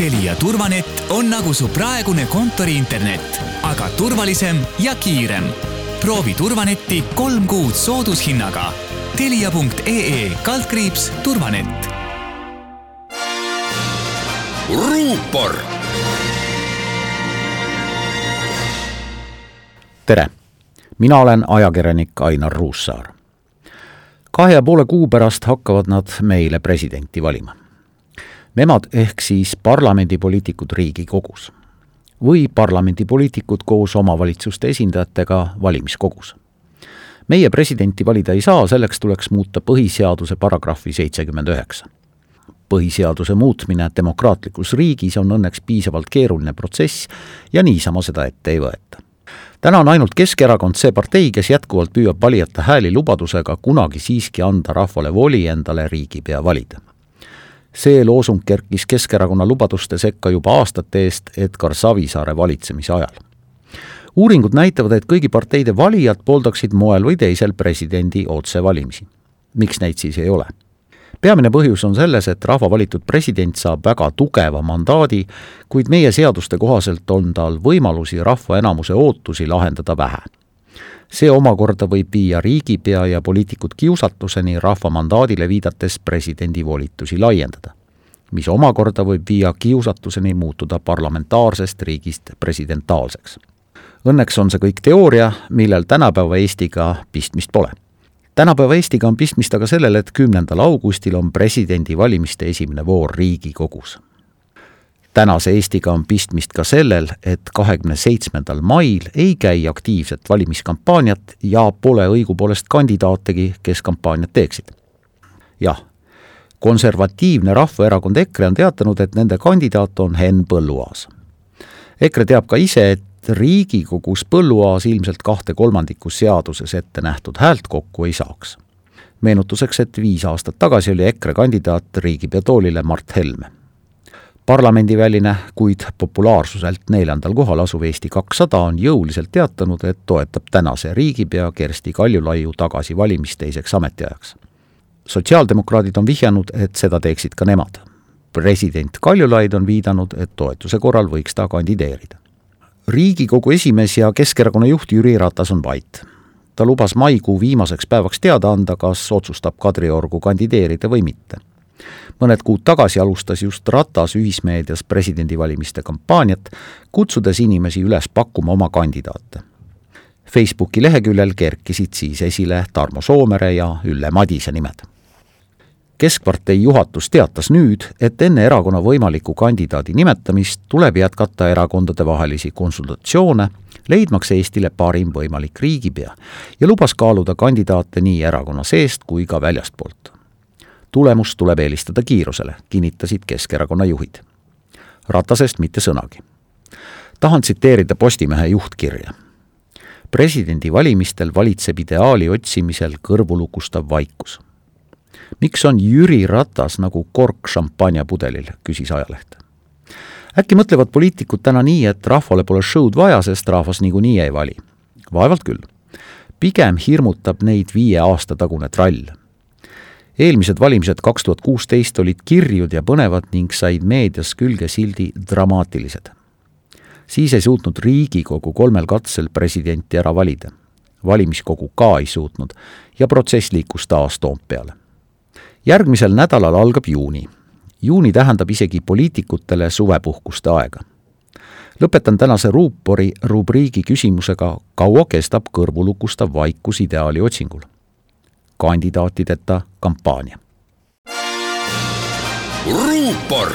Telia turvanett on nagu su praegune kontoriinternet, aga turvalisem ja kiirem. proovi turvanetti kolm kuud soodushinnaga. Telia.ee kaldkriips turvanett. ruupor. tere, mina olen ajakirjanik Ainar Ruussaar. kahe ja poole kuu pärast hakkavad nad meile presidenti valima nemad ehk siis parlamendipoliitikud Riigikogus või parlamendipoliitikud koos omavalitsuste esindajatega valimiskogus. meie presidenti valida ei saa, selleks tuleks muuta põhiseaduse paragrahvi seitsekümmend üheksa. põhiseaduse muutmine demokraatlikus riigis on õnneks piisavalt keeruline protsess ja niisama seda ette ei võeta täna on ainult Keskerakond see partei, kes jätkuvalt püüab valijate hääli lubadusega kunagi siiski anda rahvale voli endale riigipea valida see loosung kerkis Keskerakonna lubaduste sekka juba aastate eest Edgar Savisaare valitsemise ajal. uuringud näitavad, et kõigi parteide valijad pooldaksid moel või teisel presidendi otsevalimisi. miks neid siis ei ole? peamine põhjus on selles, et rahva valitud president saab väga tugeva mandaadi, kuid meie seaduste kohaselt on tal võimalusi rahva enamuse ootusi lahendada vähe see omakorda võib viia riigipea ja poliitikud kiusatuseni rahva mandaadile viidates presidendi volitusi laiendada, mis omakorda võib viia kiusatuseni muutuda parlamentaarsest riigist presidentaalseks. Õnneks on see kõik teooria, millel tänapäeva Eestiga pistmist pole. tänapäeva Eestiga on pistmist aga sellel, et kümnendal augustil on presidendivalimiste esimene voor Riigikogus tänase Eestiga on pistmist ka sellel, et kahekümne seitsmendal mail ei käi aktiivset valimiskampaaniat ja pole õigupoolest kandidaategi, kes kampaaniat teeksid. jah, konservatiivne Rahvaerakond EKRE on teatanud, et nende kandidaat on Henn Põlluaas. EKRE teab ka ise, et Riigikogus Põlluaas ilmselt kahte kolmandikku seaduses ette nähtud häält kokku ei saaks. meenutuseks, et viis aastat tagasi oli EKRE kandidaat riigipea toolile Mart Helme parlamendiväline, kuid populaarsuselt neljandal kohal asuv Eesti kakssada on jõuliselt teatanud, et toetab tänase riigipea Kersti Kaljulaiu tagasivalimist teiseks ametiajaks. sotsiaaldemokraadid on vihjanud, et seda teeksid ka nemad. president Kaljulaid on viidanud, et toetuse korral võiks ta kandideerida. riigikogu esimees ja Keskerakonna juht Jüri Ratas on vait. ta lubas maikuu viimaseks päevaks teada anda, kas otsustab Kadriorgu kandideerida või mitte mõned kuud tagasi alustas just Ratas ühismeedias presidendivalimiste kampaaniat, kutsudes inimesi üles pakkuma oma kandidaate. Facebooki leheküljel kerkisid siis esile Tarmo Soomere ja Ülle Madise nimed. keskpartei juhatus teatas nüüd, et enne erakonna võimaliku kandidaadi nimetamist tuleb jätkata erakondadevahelisi konsultatsioone, leidmaks Eestile parim võimalik riigipea ja lubas kaaluda kandidaate nii erakonna seest kui ka väljastpoolt tulemust tuleb eelistada kiirusele, kinnitasid Keskerakonna juhid. Ratasest mitte sõnagi. tahan tsiteerida Postimehe juhtkirja. presidendivalimistel valitseb ideaali otsimisel kõrvulukustav vaikus. miks on Jüri Ratas nagu kork šampanjapudelil, küsis ajaleht. äkki mõtlevad poliitikud täna nii, et rahvale pole show'd vaja, sest rahvas niikuinii ei vali? vaevalt küll. pigem hirmutab neid viie aasta tagune trall eelmised valimised kaks tuhat kuusteist olid kirjud ja põnevad ning said meedias külge sildi dramaatilised. siis ei suutnud Riigikogu kolmel katsel presidenti ära valida. valimiskogu ka ei suutnud ja protsess liikus taas Toompeale. järgmisel nädalal algab juuni. juuni tähendab isegi poliitikutele suvepuhkuste aega lõpetan tänase ruupori rubriigi küsimusega, kaua kestab kõrvulukustav vaikus ideaali otsingul kandidaatideta kampaania. ruupor